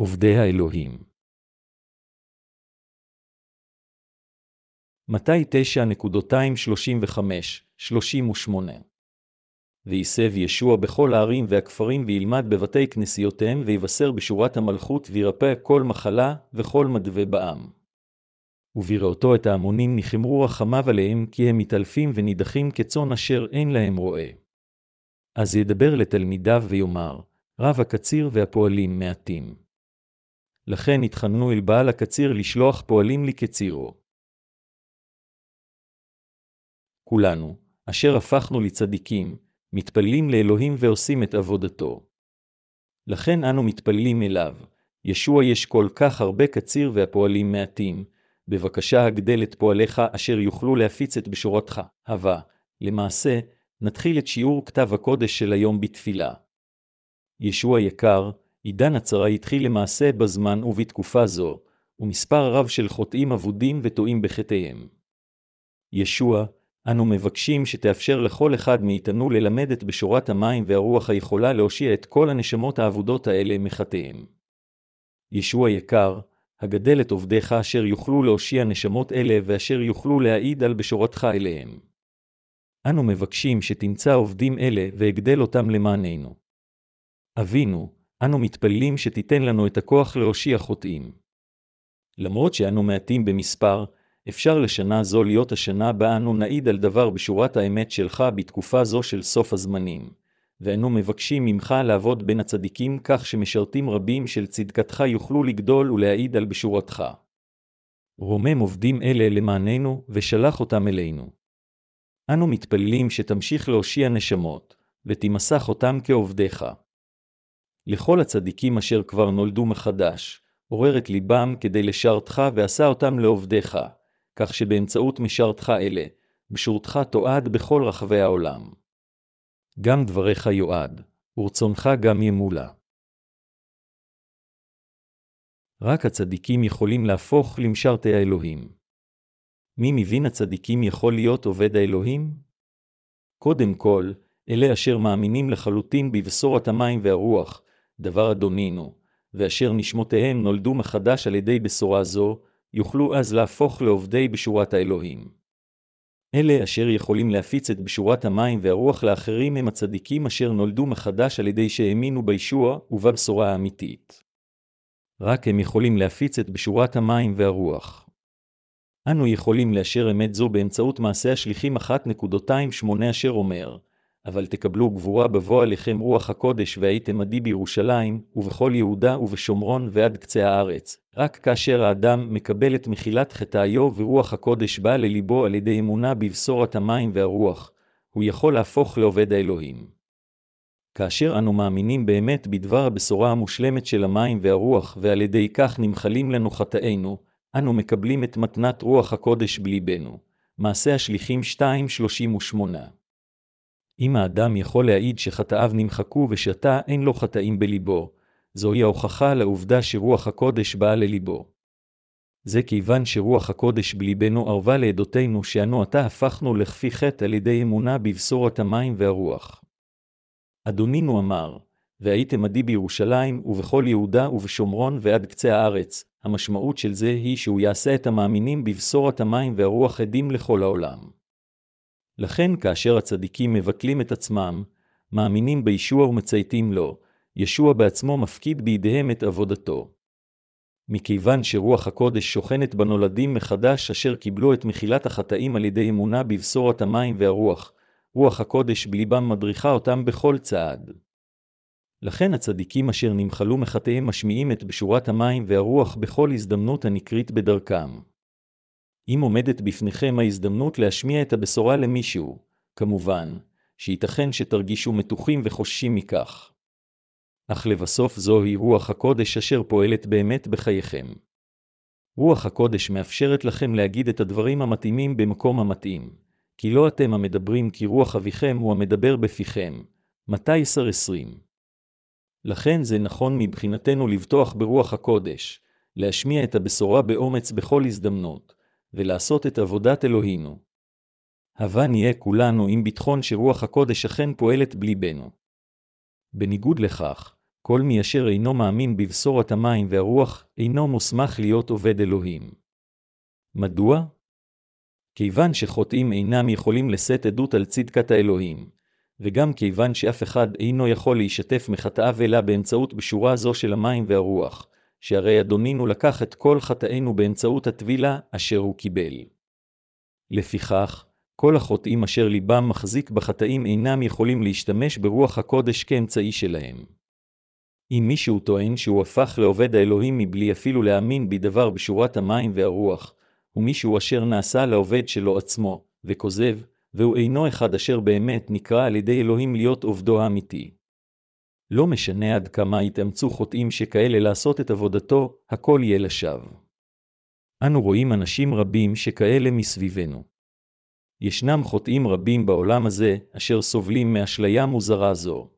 עובדי האלוהים. מתי 9.235-38 ויסב ישוע בכל הערים והכפרים וילמד בבתי כנסיותיהם ויבשר בשורת המלכות וירפא כל מחלה וכל מדווה בעם. ובראותו את ההמונים נחמרו רחמיו עליהם כי הם מתעלפים ונידחים כצאן אשר אין להם רועה. אז ידבר לתלמידיו ויאמר, רב הקציר והפועלים מעטים. לכן התחננו אל בעל הקציר לשלוח פועלים לקצירו. כולנו, אשר הפכנו לצדיקים, מתפללים לאלוהים ועושים את עבודתו. לכן אנו מתפללים אליו, ישוע יש כל כך הרבה קציר והפועלים מעטים, בבקשה הגדל את פועליך אשר יוכלו להפיץ את בשורתך. הווה, למעשה, נתחיל את שיעור כתב הקודש של היום בתפילה. ישוע יקר, עידן הצרה התחיל למעשה בזמן ובתקופה זו, ומספר רב של חוטאים אבודים וטועים בחטאיהם. ישוע, אנו מבקשים שתאפשר לכל אחד מאיתנו ללמד את בשורת המים והרוח היכולה להושיע את כל הנשמות האבודות האלה מחטאיהם. ישוע יקר, הגדל את עובדיך אשר יוכלו להושיע נשמות אלה ואשר יוכלו להעיד על בשורתך אליהם. אנו מבקשים שתמצא עובדים אלה והגדל אותם למעננו. אבינו, אנו מתפללים שתיתן לנו את הכוח להושיע חוטאים. למרות שאנו מעטים במספר, אפשר לשנה זו להיות השנה בה אנו נעיד על דבר בשורת האמת שלך בתקופה זו של סוף הזמנים, ואנו מבקשים ממך לעבוד בין הצדיקים כך שמשרתים רבים של צדקתך יוכלו לגדול ולהעיד על בשורתך. רומם עובדים אלה למעננו, ושלח אותם אלינו. אנו מתפללים שתמשיך להושיע נשמות, ותמסך אותם כעובדיך. לכל הצדיקים אשר כבר נולדו מחדש, עורר את ליבם כדי לשרתך ועשה אותם לעובדיך, כך שבאמצעות משרתך אלה, בשורתך תועד בכל רחבי העולם. גם דבריך יועד, ורצונך גם ימולא. רק הצדיקים יכולים להפוך למשרתי האלוהים. מי מבין הצדיקים יכול להיות עובד האלוהים? קודם כל, אלה אשר מאמינים לחלוטין בבשורת המים והרוח, דבר אדונינו, ואשר נשמותיהם נולדו מחדש על ידי בשורה זו, יוכלו אז להפוך לעובדי בשורת האלוהים. אלה אשר יכולים להפיץ את בשורת המים והרוח לאחרים הם הצדיקים אשר נולדו מחדש על ידי שהאמינו בישוע ובבשורה האמיתית. רק הם יכולים להפיץ את בשורת המים והרוח. אנו יכולים לאשר אמת זו באמצעות מעשה השליחים 1.28 אשר אומר, אבל תקבלו גבורה בבוא עליכם רוח הקודש והייתם עדי בירושלים, ובכל יהודה ובשומרון ועד קצה הארץ. רק כאשר האדם מקבל את מחילת חטאיו ורוח הקודש בא לליבו על ידי אמונה בבשורת המים והרוח, הוא יכול להפוך לעובד האלוהים. כאשר אנו מאמינים באמת בדבר הבשורה המושלמת של המים והרוח, ועל ידי כך נמחלים לנו חטאינו, אנו מקבלים את מתנת רוח הקודש בליבנו. מעשה השליחים 2.38 אם האדם יכול להעיד שחטאיו נמחקו ושעתה אין לו חטאים בליבו, זוהי ההוכחה לעובדה שרוח הקודש באה לליבו. זה כיוון שרוח הקודש בליבנו ערבה לעדותינו שאנו עתה הפכנו לכפי חטא על ידי אמונה בבשורת המים והרוח. אדונינו אמר, והייתם עדי בירושלים, ובכל יהודה ובשומרון ועד קצה הארץ. המשמעות של זה היא שהוא יעשה את המאמינים בבשורת המים והרוח עדים לכל העולם. לכן כאשר הצדיקים מבטלים את עצמם, מאמינים בישוע ומצייתים לו, ישוע בעצמו מפקיד בידיהם את עבודתו. מכיוון שרוח הקודש שוכנת בנולדים מחדש אשר קיבלו את מחילת החטאים על ידי אמונה בבשורת המים והרוח, רוח הקודש בליבם מדריכה אותם בכל צעד. לכן הצדיקים אשר נמחלו מחטאיהם משמיעים את בשורת המים והרוח בכל הזדמנות הנקרית בדרכם. אם עומדת בפניכם ההזדמנות להשמיע את הבשורה למישהו, כמובן, שייתכן שתרגישו מתוחים וחוששים מכך. אך לבסוף זוהי רוח הקודש אשר פועלת באמת בחייכם. רוח הקודש מאפשרת לכם להגיד את הדברים המתאימים במקום המתאים, כי לא אתם המדברים כי רוח אביכם הוא המדבר בפיכם. מתי 10-20 לכן זה נכון מבחינתנו לבטוח ברוח הקודש, להשמיע את הבשורה באומץ בכל הזדמנות, ולעשות את עבודת אלוהינו. הבה נהיה כולנו עם ביטחון שרוח הקודש אכן פועלת בליבנו. בניגוד לכך, כל מי אשר אינו מאמין בבשורת המים והרוח, אינו מוסמך להיות עובד אלוהים. מדוע? כיוון שחוטאים אינם יכולים לשאת עדות על צדקת האלוהים, וגם כיוון שאף אחד אינו יכול להישתף מחטאיו אלא באמצעות בשורה זו של המים והרוח, שהרי אדונינו לקח את כל חטאינו באמצעות הטבילה אשר הוא קיבל. לפיכך, כל החוטאים אשר ליבם מחזיק בחטאים אינם יכולים להשתמש ברוח הקודש כאמצעי שלהם. אם מישהו טוען שהוא הפך לעובד האלוהים מבלי אפילו להאמין בדבר בשורת המים והרוח, הוא מישהו אשר נעשה לעובד שלו עצמו, וכוזב, והוא אינו אחד אשר באמת נקרא על ידי אלוהים להיות עובדו האמיתי. לא משנה עד כמה יתאמצו חוטאים שכאלה לעשות את עבודתו, הכל יהיה לשווא. אנו רואים אנשים רבים שכאלה מסביבנו. ישנם חוטאים רבים בעולם הזה, אשר סובלים מאשליה מוזרה זו.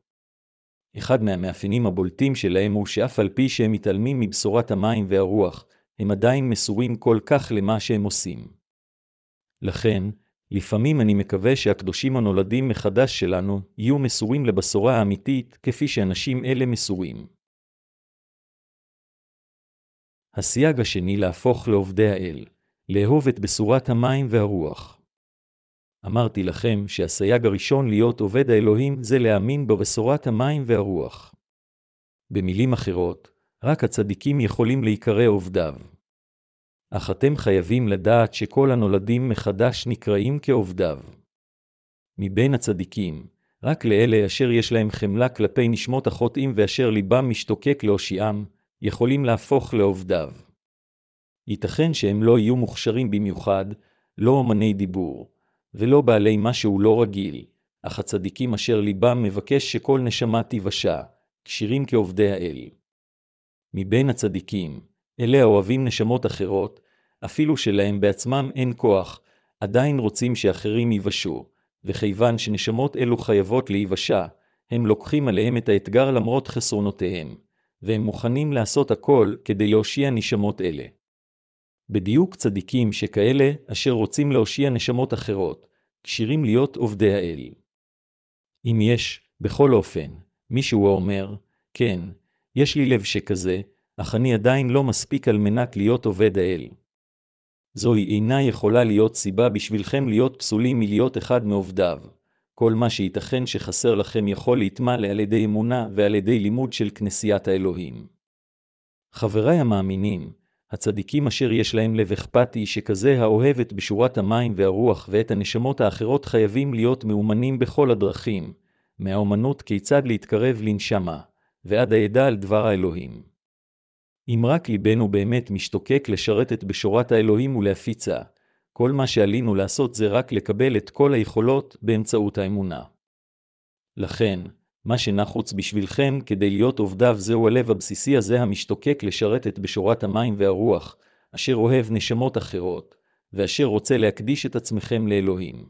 אחד מהמאפיינים הבולטים שלהם הוא שאף על פי שהם מתעלמים מבשורת המים והרוח, הם עדיין מסורים כל כך למה שהם עושים. לכן, לפעמים אני מקווה שהקדושים הנולדים מחדש שלנו יהיו מסורים לבשורה האמיתית, כפי שאנשים אלה מסורים. הסייג השני להפוך לעובדי האל, לאהוב את בשורת המים והרוח. אמרתי לכם שהסייג הראשון להיות עובד האלוהים זה להאמין בבשורת המים והרוח. במילים אחרות, רק הצדיקים יכולים להיקרא עובדיו. אך אתם חייבים לדעת שכל הנולדים מחדש נקראים כעובדיו. מבין הצדיקים, רק לאלה אשר יש להם חמלה כלפי נשמות החוטאים ואשר ליבם משתוקק להושיעם, יכולים להפוך לעובדיו. ייתכן שהם לא יהיו מוכשרים במיוחד, לא אמני דיבור, ולא בעלי משהו לא רגיל, אך הצדיקים אשר ליבם מבקש שכל נשמה תיוושע, כשירים כעובדי האל. מבין הצדיקים, אלה האוהבים נשמות אחרות, אפילו שלהם בעצמם אין כוח, עדיין רוצים שאחרים ייוושעו, וכיוון שנשמות אלו חייבות להיוושע, הם לוקחים עליהם את האתגר למרות חסרונותיהם, והם מוכנים לעשות הכל כדי להושיע נשמות אלה. בדיוק צדיקים שכאלה אשר רוצים להושיע נשמות אחרות, כשירים להיות עובדי האל. אם יש, בכל אופן, מישהו האומר, כן, יש לי לב שכזה, אך אני עדיין לא מספיק על מנת להיות עובד האל. זוהי אינה יכולה להיות סיבה בשבילכם להיות פסולים מלהיות אחד מעובדיו. כל מה שייתכן שחסר לכם יכול להתמלא על ידי אמונה ועל ידי לימוד של כנסיית האלוהים. חבריי המאמינים, הצדיקים אשר יש להם לב אכפתי שכזה האוהב את בשורת המים והרוח ואת הנשמות האחרות חייבים להיות מאומנים בכל הדרכים, מהאומנות כיצד להתקרב לנשמה, ועד הידע על דבר האלוהים. אם רק ליבנו באמת משתוקק לשרת את בשורת האלוהים ולהפיצה, כל מה שעלינו לעשות זה רק לקבל את כל היכולות באמצעות האמונה. לכן, מה שנחוץ בשבילכם כדי להיות עובדיו זהו הלב הבסיסי הזה המשתוקק לשרת את בשורת המים והרוח, אשר אוהב נשמות אחרות, ואשר רוצה להקדיש את עצמכם לאלוהים.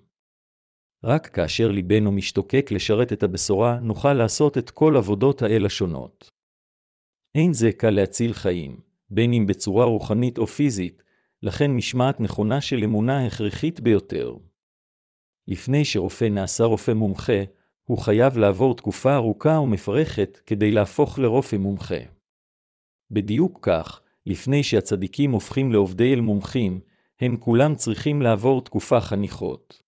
רק כאשר ליבנו משתוקק לשרת את הבשורה, נוכל לעשות את כל עבודות האל השונות. אין זה קל להציל חיים, בין אם בצורה רוחנית או פיזית, לכן משמעת נכונה של אמונה הכרחית ביותר. לפני שרופא נעשה רופא מומחה, הוא חייב לעבור תקופה ארוכה ומפרכת כדי להפוך לרופא מומחה. בדיוק כך, לפני שהצדיקים הופכים לעובדי אל מומחים, הם כולם צריכים לעבור תקופה חניכות.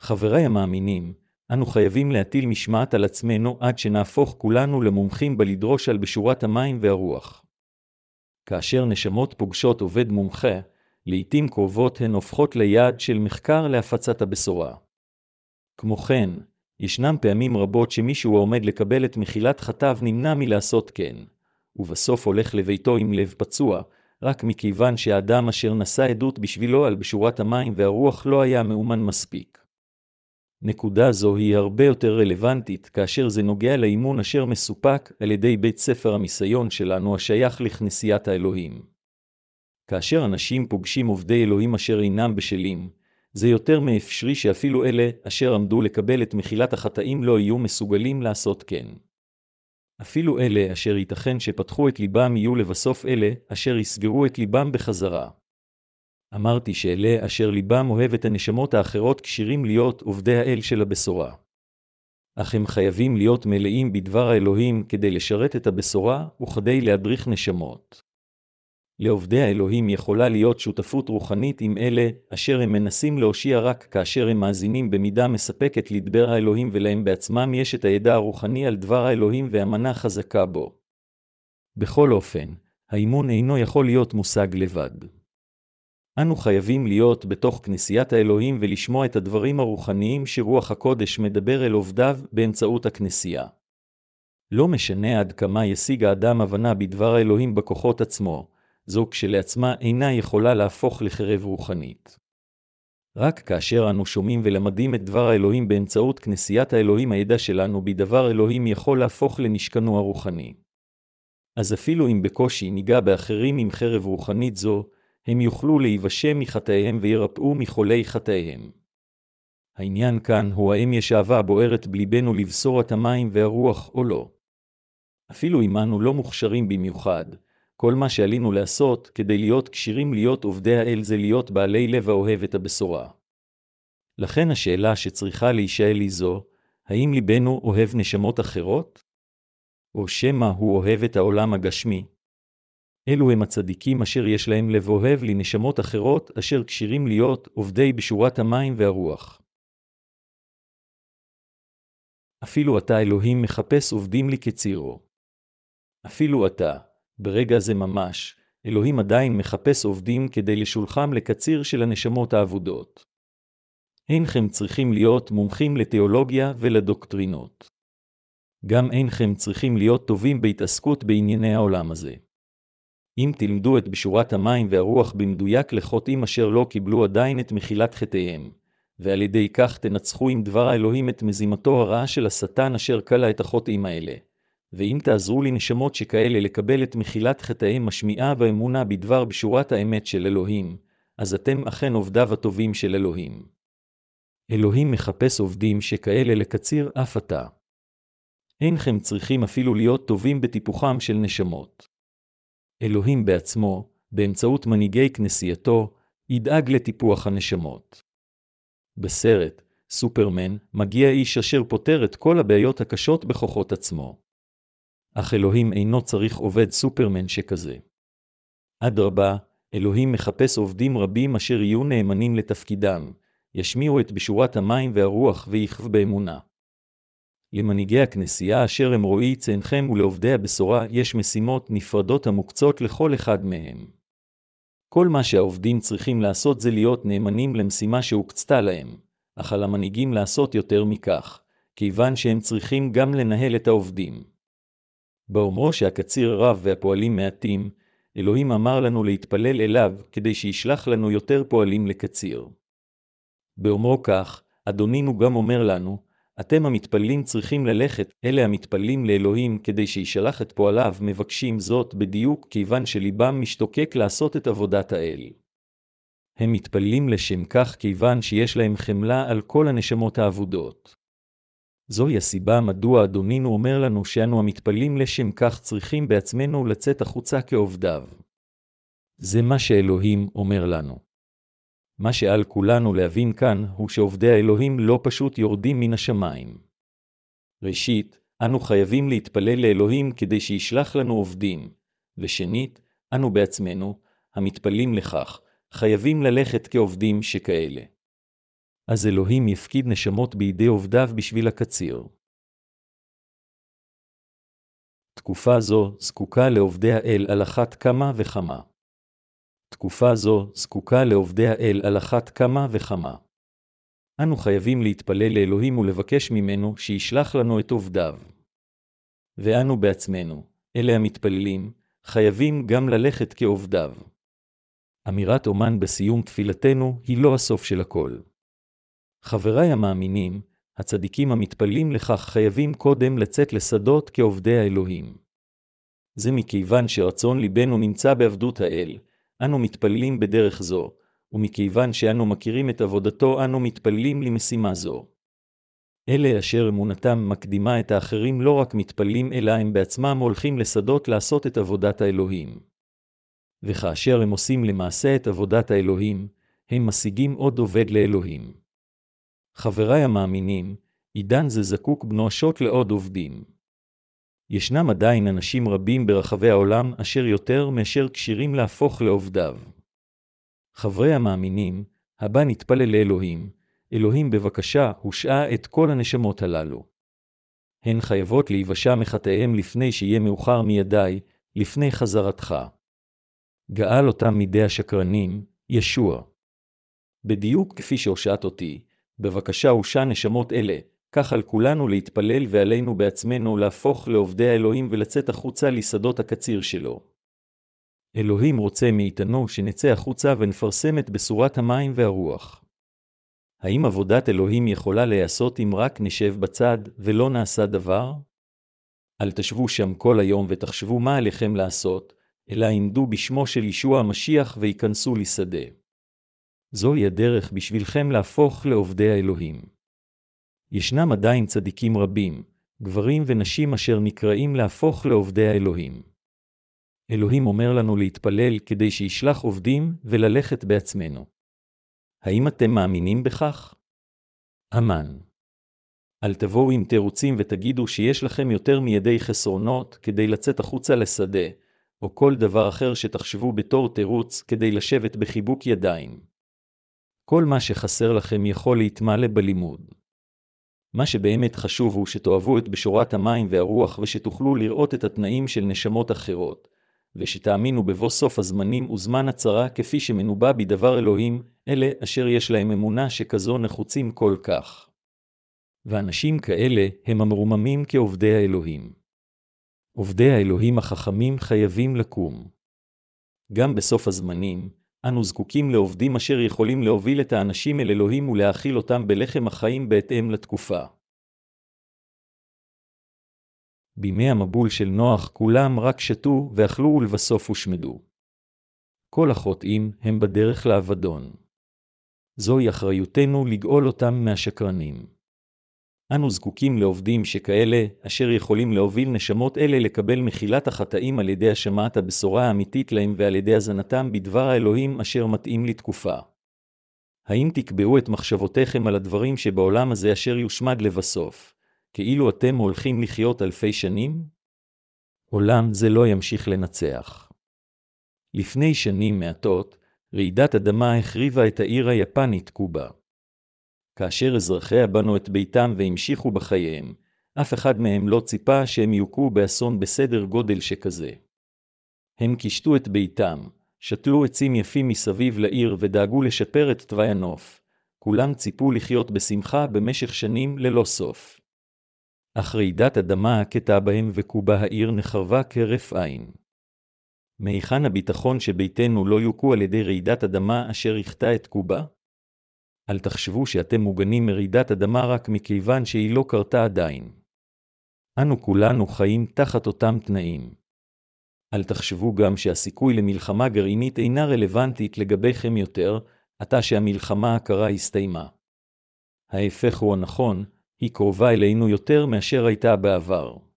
חבריי המאמינים, אנו חייבים להטיל משמעת על עצמנו עד שנהפוך כולנו למומחים בלדרוש על בשורת המים והרוח. כאשר נשמות פוגשות עובד מומחה, לעתים קרובות הן הופכות ליעד של מחקר להפצת הבשורה. כמו כן, ישנם פעמים רבות שמישהו העומד לקבל את מחילת חטאיו נמנע מלעשות כן, ובסוף הולך לביתו עם לב פצוע, רק מכיוון שהאדם אשר נשא עדות בשבילו על בשורת המים והרוח לא היה מאומן מספיק. נקודה זו היא הרבה יותר רלוונטית כאשר זה נוגע לאימון אשר מסופק על ידי בית ספר המיסיון שלנו השייך לכנסיית האלוהים. כאשר אנשים פוגשים עובדי אלוהים אשר אינם בשלים, זה יותר מאפשרי שאפילו אלה אשר עמדו לקבל את מחילת החטאים לא יהיו מסוגלים לעשות כן. אפילו אלה אשר ייתכן שפתחו את ליבם יהיו לבסוף אלה אשר יסגרו את ליבם בחזרה. אמרתי שאלה אשר ליבם אוהב את הנשמות האחרות כשירים להיות עובדי האל של הבשורה. אך הם חייבים להיות מלאים בדבר האלוהים כדי לשרת את הבשורה וכדי להדריך נשמות. לעובדי האלוהים יכולה להיות שותפות רוחנית עם אלה, אשר הם מנסים להושיע רק כאשר הם מאזינים במידה מספקת לדבר האלוהים ולהם בעצמם יש את הידע הרוחני על דבר האלוהים והמנה חזקה בו. בכל אופן, האימון אינו יכול להיות מושג לבד. אנו חייבים להיות בתוך כנסיית האלוהים ולשמוע את הדברים הרוחניים שרוח הקודש מדבר אל עובדיו באמצעות הכנסייה. לא משנה עד כמה ישיג האדם הבנה בדבר האלוהים בכוחות עצמו, זו כשלעצמה אינה יכולה להפוך לחרב רוחנית. רק כאשר אנו שומעים ולמדים את דבר האלוהים באמצעות כנסיית האלוהים הידע שלנו בדבר אלוהים יכול להפוך לנשכנו הרוחני. אז אפילו אם בקושי ניגע באחרים עם חרב רוחנית זו, הם יוכלו להיוושע מחטאיהם וירפאו מחולי חטאיהם. העניין כאן הוא האם יש אהבה בוערת בליבנו לבשורת המים והרוח או לא. אפילו אם אנו לא מוכשרים במיוחד, כל מה שעלינו לעשות כדי להיות כשירים להיות עובדי האל זה להיות בעלי לב האוהב את הבשורה. לכן השאלה שצריכה להישאל היא זו, האם ליבנו אוהב נשמות אחרות? או שמא הוא אוהב את העולם הגשמי? אלו הם הצדיקים אשר יש להם לב אוהב לנשמות אחרות, אשר כשירים להיות עובדי בשורת המים והרוח. אפילו אתה, אלוהים, מחפש עובדים לי כצירו. אפילו אתה, ברגע זה ממש, אלוהים עדיין מחפש עובדים כדי לשולחם לקציר של הנשמות האבודות. אינכם צריכים להיות מומחים לתיאולוגיה ולדוקטרינות. גם אינכם צריכים להיות טובים בהתעסקות בענייני העולם הזה. אם תלמדו את בשורת המים והרוח במדויק לחוטאים אשר לא קיבלו עדיין את מחילת חטאיהם, ועל ידי כך תנצחו עם דבר האלוהים את מזימתו הרעה של השטן אשר כלה את החוטאים האלה. ואם תעזרו לי נשמות שכאלה לקבל את מחילת חטאיהם משמיעה ואמונה בדבר בשורת האמת של אלוהים, אז אתם אכן עובדיו הטובים של אלוהים. אלוהים מחפש עובדים שכאלה לקציר אף עתה. אינכם צריכים אפילו להיות טובים בטיפוחם של נשמות. אלוהים בעצמו, באמצעות מנהיגי כנסייתו, ידאג לטיפוח הנשמות. בסרט, סופרמן, מגיע איש אשר פותר את כל הבעיות הקשות בכוחות עצמו. אך אלוהים אינו צריך עובד סופרמן שכזה. אדרבה, אלוהים מחפש עובדים רבים אשר יהיו נאמנים לתפקידם, ישמיעו את בשורת המים והרוח ויכב באמונה. למנהיגי הכנסייה אשר הם רואי צאנכם ולעובדי הבשורה יש משימות נפרדות המוקצות לכל אחד מהם. כל מה שהעובדים צריכים לעשות זה להיות נאמנים למשימה שהוקצתה להם, אך על המנהיגים לעשות יותר מכך, כיוון שהם צריכים גם לנהל את העובדים. באומרו שהקציר רב והפועלים מעטים, אלוהים אמר לנו להתפלל אליו כדי שישלח לנו יותר פועלים לקציר. באומרו כך, אדונינו גם אומר לנו, אתם המתפללים צריכים ללכת, אלה המתפללים לאלוהים כדי שישלח את פועליו מבקשים זאת בדיוק כיוון שליבם משתוקק לעשות את עבודת האל. הם מתפללים לשם כך כיוון שיש להם חמלה על כל הנשמות האבודות. זוהי הסיבה מדוע אדונינו אומר לנו שאנו המתפללים לשם כך צריכים בעצמנו לצאת החוצה כעובדיו. זה מה שאלוהים אומר לנו. מה שעל כולנו להבין כאן, הוא שעובדי האלוהים לא פשוט יורדים מן השמיים. ראשית, אנו חייבים להתפלל לאלוהים כדי שישלח לנו עובדים, ושנית, אנו בעצמנו, המתפללים לכך, חייבים ללכת כעובדים שכאלה. אז אלוהים יפקיד נשמות בידי עובדיו בשביל הקציר. תקופה זו זקוקה לעובדי האל על אחת כמה וכמה. תקופה זו זקוקה לעובדי האל על אחת כמה וכמה. אנו חייבים להתפלל לאלוהים ולבקש ממנו שישלח לנו את עובדיו. ואנו בעצמנו, אלה המתפללים, חייבים גם ללכת כעובדיו. אמירת אומן בסיום תפילתנו היא לא הסוף של הכל. חבריי המאמינים, הצדיקים המתפללים לכך חייבים קודם לצאת לשדות כעובדי האלוהים. זה מכיוון שרצון ליבנו נמצא בעבדות האל, אנו מתפללים בדרך זו, ומכיוון שאנו מכירים את עבודתו, אנו מתפללים למשימה זו. אלה אשר אמונתם מקדימה את האחרים לא רק מתפללים, אלא הם בעצמם הולכים לשדות לעשות את עבודת האלוהים. וכאשר הם עושים למעשה את עבודת האלוהים, הם משיגים עוד עובד לאלוהים. חבריי המאמינים, עידן זה זקוק בנואשות לעוד עובדים. ישנם עדיין אנשים רבים ברחבי העולם אשר יותר מאשר כשירים להפוך לעובדיו. חברי המאמינים, הבא נתפלל לאלוהים, אלוהים בבקשה הושעה את כל הנשמות הללו. הן חייבות להיוושע מחטאיהם לפני שיהיה מאוחר מידי, לפני חזרתך. גאל אותם מידי השקרנים, ישוע. בדיוק כפי שהושעת אותי, בבקשה הושע נשמות אלה, כך על כולנו להתפלל ועלינו בעצמנו להפוך לעובדי האלוהים ולצאת החוצה לשדות הקציר שלו. אלוהים רוצה מאיתנו שנצא החוצה ונפרסם את בשורת המים והרוח. האם עבודת אלוהים יכולה להיעשות אם רק נשב בצד ולא נעשה דבר? אל תשבו שם כל היום ותחשבו מה עליכם לעשות, אלא עמדו בשמו של ישוע המשיח וייכנסו לשדה. זוהי הדרך בשבילכם להפוך לעובדי האלוהים. ישנם עדיין צדיקים רבים, גברים ונשים אשר נקראים להפוך לעובדי האלוהים. אלוהים אומר לנו להתפלל כדי שישלח עובדים וללכת בעצמנו. האם אתם מאמינים בכך? אמן. אל תבואו עם תירוצים ותגידו שיש לכם יותר מידי חסרונות כדי לצאת החוצה לשדה, או כל דבר אחר שתחשבו בתור תירוץ כדי לשבת בחיבוק ידיים. כל מה שחסר לכם יכול להתמלא בלימוד. מה שבאמת חשוב הוא שתאהבו את בשורת המים והרוח ושתוכלו לראות את התנאים של נשמות אחרות, ושתאמינו בבוא סוף הזמנים וזמן הצרה כפי שמנובא בדבר אלוהים, אלה אשר יש להם אמונה שכזו נחוצים כל כך. ואנשים כאלה הם המרוממים כעובדי האלוהים. עובדי האלוהים החכמים חייבים לקום. גם בסוף הזמנים, אנו זקוקים לעובדים אשר יכולים להוביל את האנשים אל אלוהים ולהאכיל אותם בלחם החיים בהתאם לתקופה. בימי המבול של נוח כולם רק שתו ואכלו ולבסוף הושמדו. כל החוטאים הם בדרך לאבדון. זוהי אחריותנו לגאול אותם מהשקרנים. אנו זקוקים לעובדים שכאלה, אשר יכולים להוביל נשמות אלה לקבל מחילת החטאים על ידי השמעת הבשורה האמיתית להם ועל ידי הזנתם בדבר האלוהים אשר מתאים לתקופה. האם תקבעו את מחשבותיכם על הדברים שבעולם הזה אשר יושמד לבסוף, כאילו אתם הולכים לחיות אלפי שנים? עולם זה לא ימשיך לנצח. לפני שנים מעטות, רעידת אדמה החריבה את העיר היפנית קובה. כאשר אזרחיה בנו את ביתם והמשיכו בחייהם, אף אחד מהם לא ציפה שהם יוכו באסון בסדר גודל שכזה. הם קישטו את ביתם, שתלו עצים יפים מסביב לעיר ודאגו לשפר את תוואי הנוף. כולם ציפו לחיות בשמחה במשך שנים ללא סוף. אך רעידת אדמה הכתה בהם וקובה העיר נחרבה כהרף עין. מהיכן הביטחון שביתנו לא יוכו על ידי רעידת אדמה אשר הכתה את קובה? אל תחשבו שאתם מוגנים מרעידת אדמה רק מכיוון שהיא לא קרתה עדיין. אנו כולנו חיים תחת אותם תנאים. אל תחשבו גם שהסיכוי למלחמה גרעינית אינה רלוונטית לגביכם יותר, עתה שהמלחמה הקרה הסתיימה. ההפך הוא הנכון, היא קרובה אלינו יותר מאשר הייתה בעבר.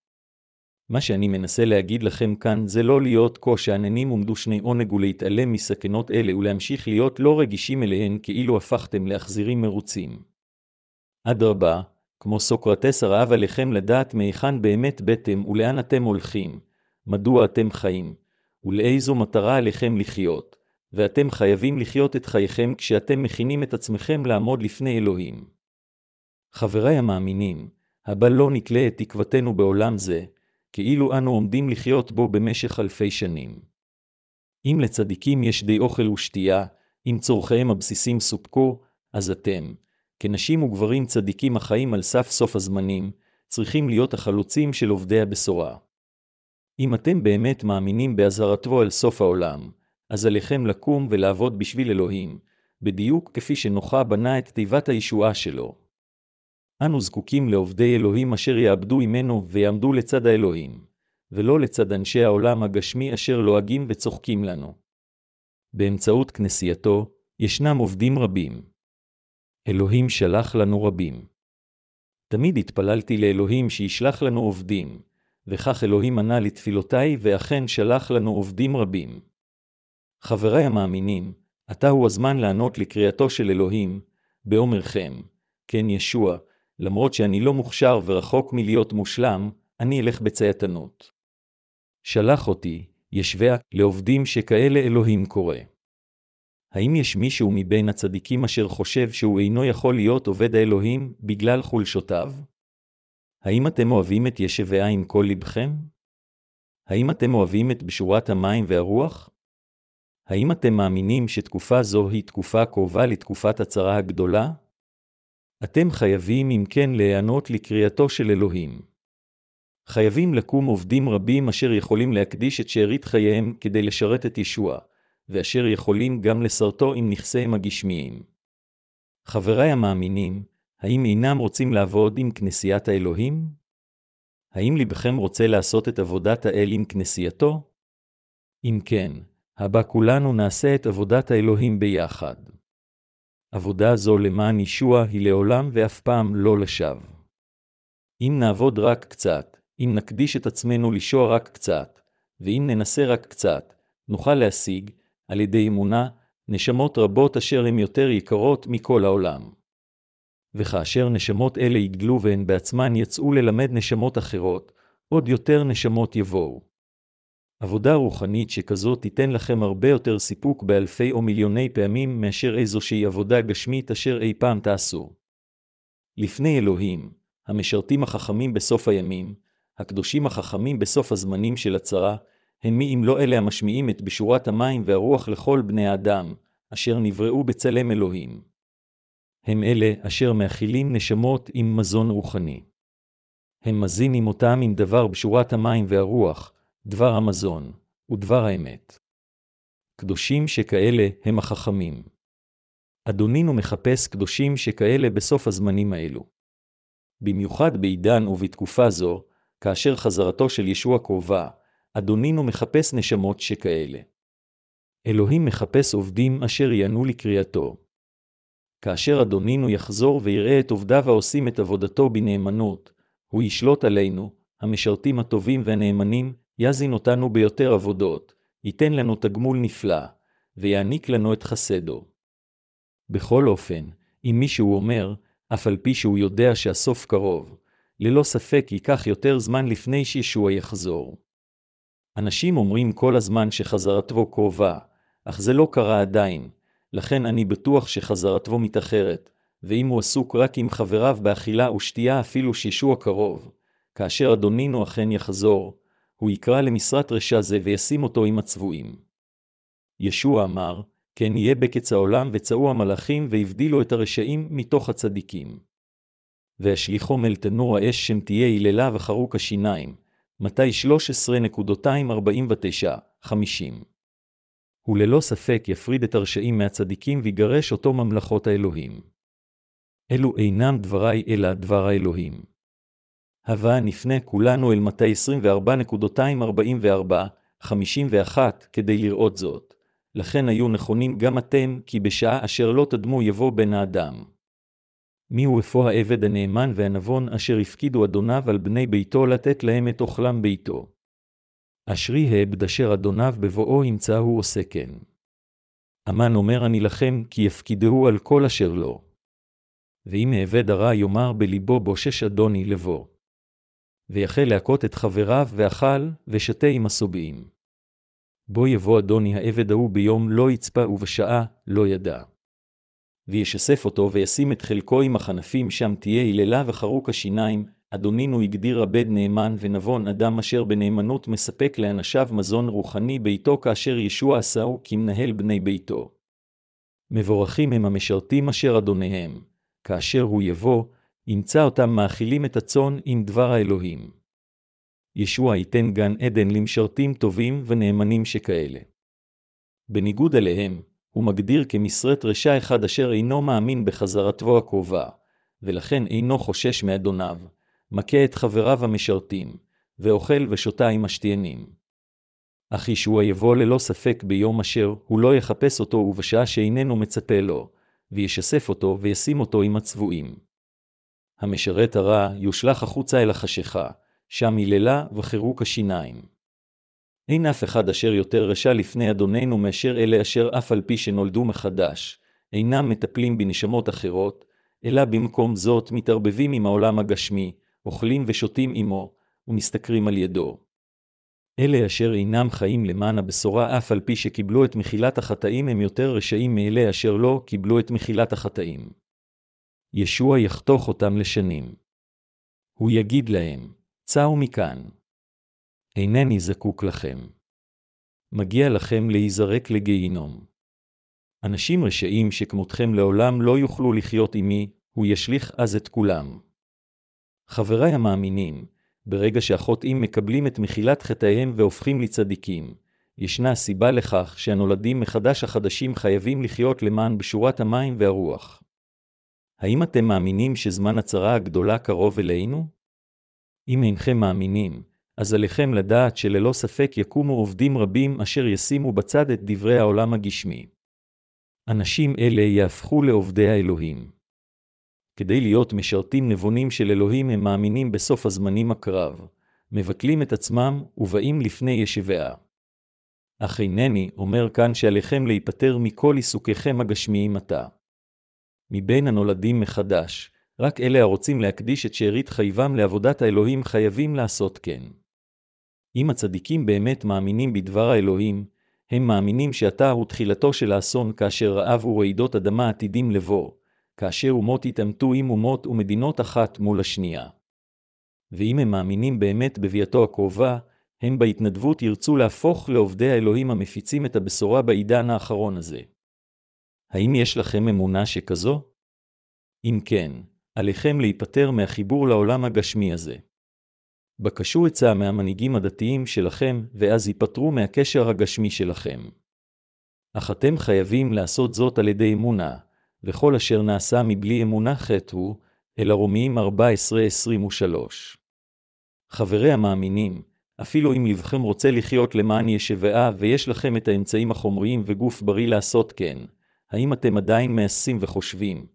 מה שאני מנסה להגיד לכם כאן זה לא להיות כה שאננים ומדושני עונג ולהתעלם מסכנות אלה ולהמשיך להיות לא רגישים אליהן כאילו הפכתם להחזירים מרוצים. אדרבה, כמו סוקרטס הרעב עליכם לדעת מהיכן באמת בטם ולאן אתם הולכים, מדוע אתם חיים, ולאיזו מטרה עליכם לחיות, ואתם חייבים לחיות את חייכם כשאתם מכינים את עצמכם לעמוד לפני אלוהים. חבריי המאמינים, הבא לא נתלה את תקוותנו בעולם זה, כאילו אנו עומדים לחיות בו במשך אלפי שנים. אם לצדיקים יש די אוכל ושתייה, אם צורכיהם הבסיסים סופקו, אז אתם, כנשים וגברים צדיקים החיים על סף סוף הזמנים, צריכים להיות החלוצים של עובדי הבשורה. אם אתם באמת מאמינים באזהרתו על סוף העולם, אז עליכם לקום ולעבוד בשביל אלוהים, בדיוק כפי שנוחה בנה את תיבת הישועה שלו. אנו זקוקים לעובדי אלוהים אשר יעבדו עמנו ויעמדו לצד האלוהים, ולא לצד אנשי העולם הגשמי אשר לועגים וצוחקים לנו. באמצעות כנסייתו, ישנם עובדים רבים. אלוהים שלח לנו רבים. תמיד התפללתי לאלוהים שישלח לנו עובדים, וכך אלוהים ענה לתפילותיי ואכן שלח לנו עובדים רבים. חבריי המאמינים, עתה הוא הזמן לענות לקריאתו של אלוהים, באומרכם, כן ישוע, למרות שאני לא מוכשר ורחוק מלהיות מושלם, אני אלך בצייתנות. שלח אותי, ישביה, לעובדים שכאלה אלוהים קורא. האם יש מישהו מבין הצדיקים אשר חושב שהוא אינו יכול להיות עובד האלוהים בגלל חולשותיו? האם אתם אוהבים את ישביה עם כל לבכם? האם אתם אוהבים את בשורת המים והרוח? האם אתם מאמינים שתקופה זו היא תקופה קרובה לתקופת הצרה הגדולה? אתם חייבים אם כן להיענות לקריאתו של אלוהים. חייבים לקום עובדים רבים אשר יכולים להקדיש את שארית חייהם כדי לשרת את ישוע, ואשר יכולים גם לסרטו עם נכסיהם הגשמיים. חבריי המאמינים, האם אינם רוצים לעבוד עם כנסיית האלוהים? האם לבכם רוצה לעשות את עבודת האל עם כנסייתו? אם כן, הבא כולנו נעשה את עבודת האלוהים ביחד. עבודה זו למען ישוע היא לעולם ואף פעם לא לשווא. אם נעבוד רק קצת, אם נקדיש את עצמנו לשוע רק קצת, ואם ננסה רק קצת, נוכל להשיג, על ידי אמונה, נשמות רבות אשר הן יותר יקרות מכל העולם. וכאשר נשמות אלה יגדלו והן בעצמן יצאו ללמד נשמות אחרות, עוד יותר נשמות יבואו. עבודה רוחנית שכזו תיתן לכם הרבה יותר סיפוק באלפי או מיליוני פעמים מאשר איזושהי עבודה גשמית אשר אי פעם תעשו. לפני אלוהים, המשרתים החכמים בסוף הימים, הקדושים החכמים בסוף הזמנים של הצרה, הם מי אם לא אלה המשמיעים את בשורת המים והרוח לכל בני האדם, אשר נבראו בצלם אלוהים. הם אלה אשר מאכילים נשמות עם מזון רוחני. הם מזינים אותם עם דבר בשורת המים והרוח, דבר המזון, ודבר האמת. קדושים שכאלה הם החכמים. אדונינו מחפש קדושים שכאלה בסוף הזמנים האלו. במיוחד בעידן ובתקופה זו, כאשר חזרתו של ישוע קרובה, אדונינו מחפש נשמות שכאלה. אלוהים מחפש עובדים אשר יענו לקריאתו. כאשר אדונינו יחזור ויראה את עובדיו העושים את עבודתו בנאמנות, הוא ישלוט עלינו, המשרתים הטובים והנאמנים, יזין אותנו ביותר עבודות, ייתן לנו תגמול נפלא, ויעניק לנו את חסדו. בכל אופן, אם מישהו אומר, אף על פי שהוא יודע שהסוף קרוב, ללא ספק ייקח יותר זמן לפני שישוע יחזור. אנשים אומרים כל הזמן שחזרתו קרובה, אך זה לא קרה עדיין, לכן אני בטוח שחזרתו מתאחרת, ואם הוא עסוק רק עם חבריו באכילה ושתייה אפילו שישוע קרוב, כאשר אדונינו אכן יחזור, הוא יקרא למשרת רשע זה וישים אותו עם הצבועים. ישוע אמר, כן יהיה בקץ העולם וצאו המלאכים והבדילו את הרשעים מתוך הצדיקים. והשליחום אל תנור האש שם תהיה היללה וחרוק השיניים. מתי 13.249-50 הוא ללא ספק יפריד את הרשעים מהצדיקים ויגרש אותו ממלכות האלוהים. אלו אינם דבריי אלא דבר האלוהים. הווה נפנה כולנו אל מתי 24.244-51 כדי לראות זאת. לכן היו נכונים גם אתם, כי בשעה אשר לא תדמו יבוא בן האדם. מי הוא אפוא העבד הנאמן והנבון אשר הפקידו אדוניו על בני ביתו לתת להם את אוכלם ביתו. אשרי העבד אשר אדוניו בבואו ימצאהו עושה כן. אמן אומר אני לכם, כי יפקידהו על כל אשר לו. ואם העבד הרע יאמר בלבו בושש אדוני לבוא. ויחל להכות את חבריו, ואכל, ושתה עם הסובעים. בו יבוא אדוני העבד ההוא ביום לא יצפה ובשעה לא ידע. וישסף אותו וישים את חלקו עם החנפים שם תהיה היללה וחרוק השיניים, אדונינו הגדיר הבד נאמן ונבון אדם אשר בנאמנות מספק לאנשיו מזון רוחני ביתו כאשר ישוע עשהו כמנהל בני ביתו. מבורכים הם המשרתים אשר אדוניהם, כאשר הוא יבוא, ימצא אותם מאכילים את הצאן עם דבר האלוהים. ישוע ייתן גן עדן למשרתים טובים ונאמנים שכאלה. בניגוד אליהם, הוא מגדיר כמשרת רשע אחד אשר אינו מאמין בחזרתו הקרובה, ולכן אינו חושש מאדוניו, מכה את חבריו המשרתים, ואוכל ושותה עם השתיינים. אך ישוע יבוא ללא ספק ביום אשר הוא לא יחפש אותו ובשעה שאיננו מצפה לו, וישסף אותו וישים אותו עם הצבועים. המשרת הרע יושלך החוצה אל החשיכה, שם היללה וחירוק השיניים. אין אף אחד אשר יותר רשע לפני אדוננו מאשר אלה אשר אף על פי שנולדו מחדש, אינם מטפלים בנשמות אחרות, אלא במקום זאת מתערבבים עם העולם הגשמי, אוכלים ושותים עמו, ומשתכרים על ידו. אלה אשר אינם חיים למען הבשורה אף על פי שקיבלו את מחילת החטאים הם יותר רשעים מאלה אשר לא קיבלו את מחילת החטאים. ישוע יחתוך אותם לשנים. הוא יגיד להם, צאו מכאן. אינני זקוק לכם. מגיע לכם להיזרק לגיהינום. אנשים רשעים שכמותכם לעולם לא יוכלו לחיות עמי, הוא ישליך אז את כולם. חבריי המאמינים, ברגע שהחוטאים מקבלים את מחילת חטאיהם והופכים לצדיקים, ישנה סיבה לכך שהנולדים מחדש החדשים חייבים לחיות למען בשורת המים והרוח. האם אתם מאמינים שזמן הצרה הגדולה קרוב אלינו? אם אינכם מאמינים, אז עליכם לדעת שללא ספק יקומו עובדים רבים אשר ישימו בצד את דברי העולם הגשמי. אנשים אלה יהפכו לעובדי האלוהים. כדי להיות משרתים נבונים של אלוהים הם מאמינים בסוף הזמנים הקרב, מבטלים את עצמם ובאים לפני ישביה. אך אינני אומר כאן שעליכם להיפטר מכל עיסוקיכם הגשמיים עתה. מבין הנולדים מחדש, רק אלה הרוצים להקדיש את שארית חייבם לעבודת האלוהים חייבים לעשות כן. אם הצדיקים באמת מאמינים בדבר האלוהים, הם מאמינים שעתה הוא תחילתו של האסון כאשר רעב ורעידות אדמה עתידים לבוא, כאשר אומות יתעמתו עם אומות ומדינות אחת מול השנייה. ואם הם מאמינים באמת בביאתו הקרובה, הם בהתנדבות ירצו להפוך לעובדי האלוהים המפיצים את הבשורה בעידן האחרון הזה. האם יש לכם אמונה שכזו? אם כן, עליכם להיפטר מהחיבור לעולם הגשמי הזה. בקשו עצה מהמנהיגים הדתיים שלכם, ואז ייפטרו מהקשר הגשמי שלכם. אך אתם חייבים לעשות זאת על ידי אמונה, וכל אשר נעשה מבלי אמונה חטא הוא, אלא רומיים 14-23. חברי המאמינים, אפילו אם לבכם רוצה לחיות למען ישבעה ויש לכם את האמצעים החומריים וגוף בריא לעשות כן, האם אתם עדיין מעשים וחושבים,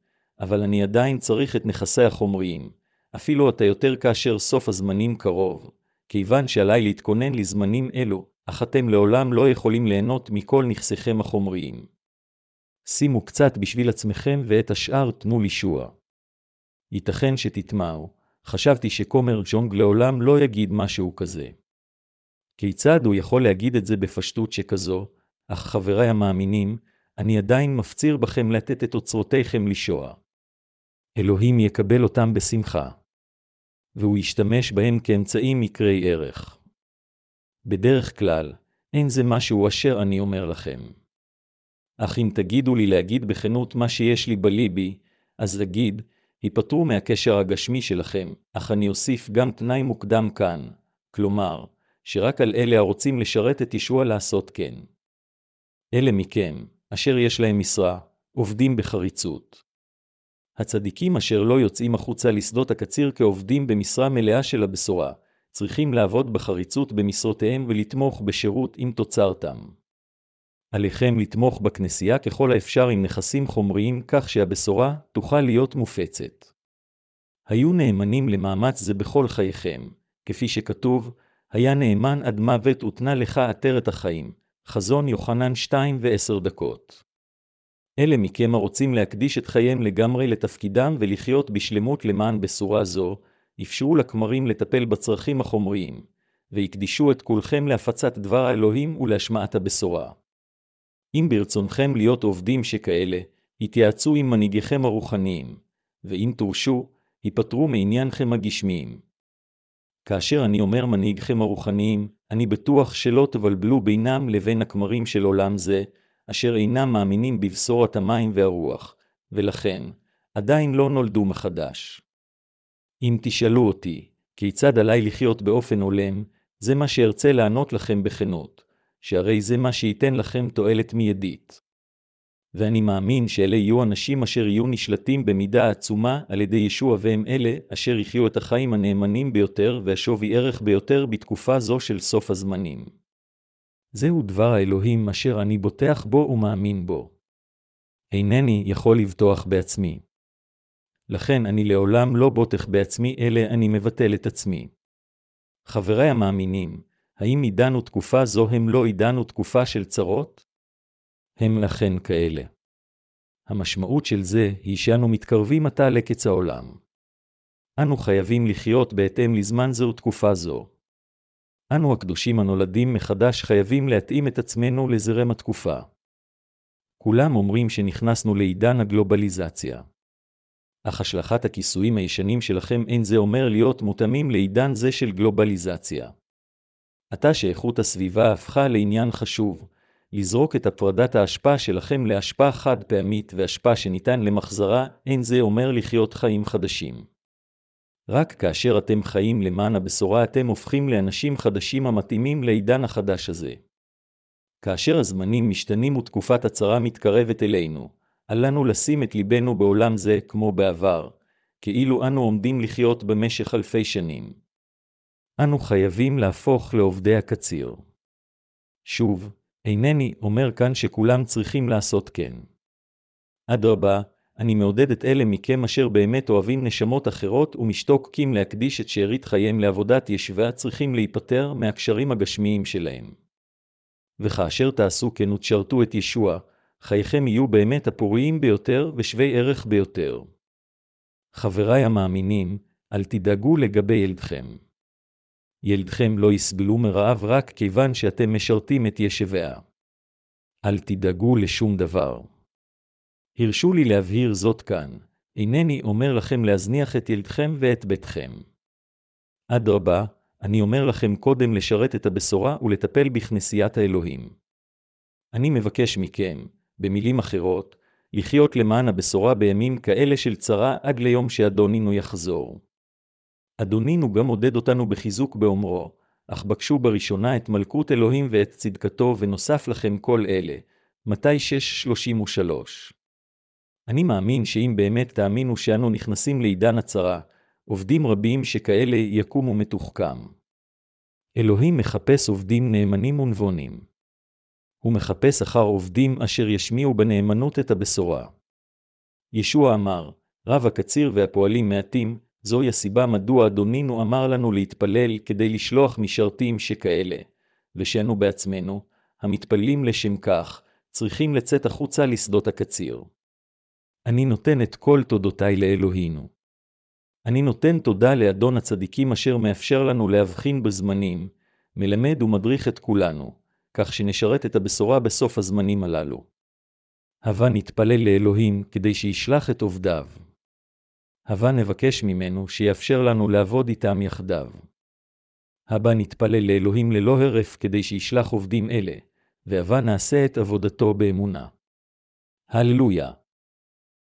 אבל אני עדיין צריך את נכסי החומריים, אפילו אתה יותר כאשר סוף הזמנים קרוב, כיוון שעליי להתכונן לזמנים אלו, אך אתם לעולם לא יכולים ליהנות מכל נכסיכם החומריים. שימו קצת בשביל עצמכם ואת השאר תנו לישוע. ייתכן שתטמעו, חשבתי שכומר ג'ונג לעולם לא יגיד משהו כזה. כיצד הוא יכול להגיד את זה בפשטות שכזו, אך חבריי המאמינים, אני עדיין מפציר בכם לתת את אוצרותיכם לישוע. אלוהים יקבל אותם בשמחה. והוא ישתמש בהם כאמצעים מקרי ערך. בדרך כלל, אין זה משהו אשר אני אומר לכם. אך אם תגידו לי להגיד בכנות מה שיש לי בליבי, אז אגיד, היפטרו מהקשר הגשמי שלכם, אך אני אוסיף גם תנאי מוקדם כאן, כלומר, שרק על אלה הרוצים לשרת את ישוע לעשות כן. אלה מכם, אשר יש להם משרה, עובדים בחריצות. הצדיקים אשר לא יוצאים החוצה לשדות הקציר כעובדים במשרה מלאה של הבשורה, צריכים לעבוד בחריצות במשרותיהם ולתמוך בשירות עם תוצרתם. עליכם לתמוך בכנסייה ככל האפשר עם נכסים חומריים כך שהבשורה תוכל להיות מופצת. היו נאמנים למאמץ זה בכל חייכם, כפי שכתוב, היה נאמן עד מוות ותנה לך עטרת החיים. חזון יוחנן 2 ו-10 דקות. אלה מכם הרוצים להקדיש את חייהם לגמרי לתפקידם ולחיות בשלמות למען בשורה זו, אפשרו לכמרים לטפל בצרכים החומריים, והקדישו את כולכם להפצת דבר האלוהים ולהשמעת הבשורה. אם ברצונכם להיות עובדים שכאלה, התייעצו עם מנהיגיכם הרוחניים, ואם תורשו, היפטרו מעניינכם הגשמיים. כאשר אני אומר מנהיגכם הרוחניים, אני בטוח שלא תבלבלו בינם לבין הכמרים של עולם זה, אשר אינם מאמינים בבשורת המים והרוח, ולכן, עדיין לא נולדו מחדש. אם תשאלו אותי, כיצד עליי לחיות באופן הולם, זה מה שארצה לענות לכם בכנות. שהרי זה מה שייתן לכם תועלת מיידית. ואני מאמין שאלה יהיו אנשים אשר יהיו נשלטים במידה עצומה על ידי ישוע והם אלה אשר יחיו את החיים הנאמנים ביותר והשווי ערך ביותר בתקופה זו של סוף הזמנים. זהו דבר האלוהים אשר אני בוטח בו ומאמין בו. אינני יכול לבטוח בעצמי. לכן אני לעולם לא בוטח בעצמי, אלא אני מבטל את עצמי. חבריי המאמינים, האם עידן ותקופה זו הם לא עידן ותקופה של צרות? הם לכן כאלה. המשמעות של זה היא שאנו מתקרבים עתה לקץ העולם. אנו חייבים לחיות בהתאם לזמן זה ותקופה זו. אנו הקדושים הנולדים מחדש חייבים להתאים את עצמנו לזרם התקופה. כולם אומרים שנכנסנו לעידן הגלובליזציה. אך השלכת הכיסויים הישנים שלכם אין זה אומר להיות מותאמים לעידן זה של גלובליזציה. עתה שאיכות הסביבה הפכה לעניין חשוב, לזרוק את הפרדת האשפה שלכם לאשפה חד פעמית ואשפה שניתן למחזרה, אין זה אומר לחיות חיים חדשים. רק כאשר אתם חיים למען הבשורה אתם הופכים לאנשים חדשים המתאימים לעידן החדש הזה. כאשר הזמנים משתנים ותקופת הצרה מתקרבת אלינו, אל לנו לשים את ליבנו בעולם זה כמו בעבר, כאילו אנו עומדים לחיות במשך אלפי שנים. אנו חייבים להפוך לעובדי הקציר. שוב, אינני אומר כאן שכולם צריכים לעשות כן. אדרבה, אני מעודד את אלה מכם אשר באמת אוהבים נשמות אחרות ומשתוקקים להקדיש את שארית חייהם לעבודת ישבה צריכים להיפטר מהקשרים הגשמיים שלהם. וכאשר תעשו כן ותשרתו את ישוע, חייכם יהיו באמת הפוריים ביותר ושווי ערך ביותר. חבריי המאמינים, אל תדאגו לגבי ילדכם. ילדכם לא יסבלו מרעב רק כיוון שאתם משרתים את ישביה. אל תדאגו לשום דבר. הרשו לי להבהיר זאת כאן, אינני אומר לכם להזניח את ילדכם ואת ביתכם. אדרבה, אני אומר לכם קודם לשרת את הבשורה ולטפל בכנסיית האלוהים. אני מבקש מכם, במילים אחרות, לחיות למען הבשורה בימים כאלה של צרה עד ליום שאדונינו יחזור. אדונינו גם עודד אותנו בחיזוק באומרו, אך בקשו בראשונה את מלכות אלוהים ואת צדקתו, ונוסף לכם כל אלה. מתי 6:33 אני מאמין שאם באמת תאמינו שאנו נכנסים לעידן הצרה, עובדים רבים שכאלה יקומו מתוחכם. אלוהים מחפש עובדים נאמנים ונבונים. הוא מחפש אחר עובדים אשר ישמיעו בנאמנות את הבשורה. ישוע אמר, רב הקציר והפועלים מעטים, זוהי הסיבה מדוע אדונינו אמר לנו להתפלל כדי לשלוח משרתים שכאלה, ושאנו בעצמנו, המתפללים לשם כך, צריכים לצאת החוצה לשדות הקציר. אני נותן את כל תודותיי לאלוהינו. אני נותן תודה לאדון הצדיקים אשר מאפשר לנו להבחין בזמנים, מלמד ומדריך את כולנו, כך שנשרת את הבשורה בסוף הזמנים הללו. הבה נתפלל לאלוהים כדי שישלח את עובדיו. הבה נבקש ממנו שיאפשר לנו לעבוד איתם יחדיו. הבה נתפלל לאלוהים ללא הרף כדי שישלח עובדים אלה, והבה נעשה את עבודתו באמונה. הללויה.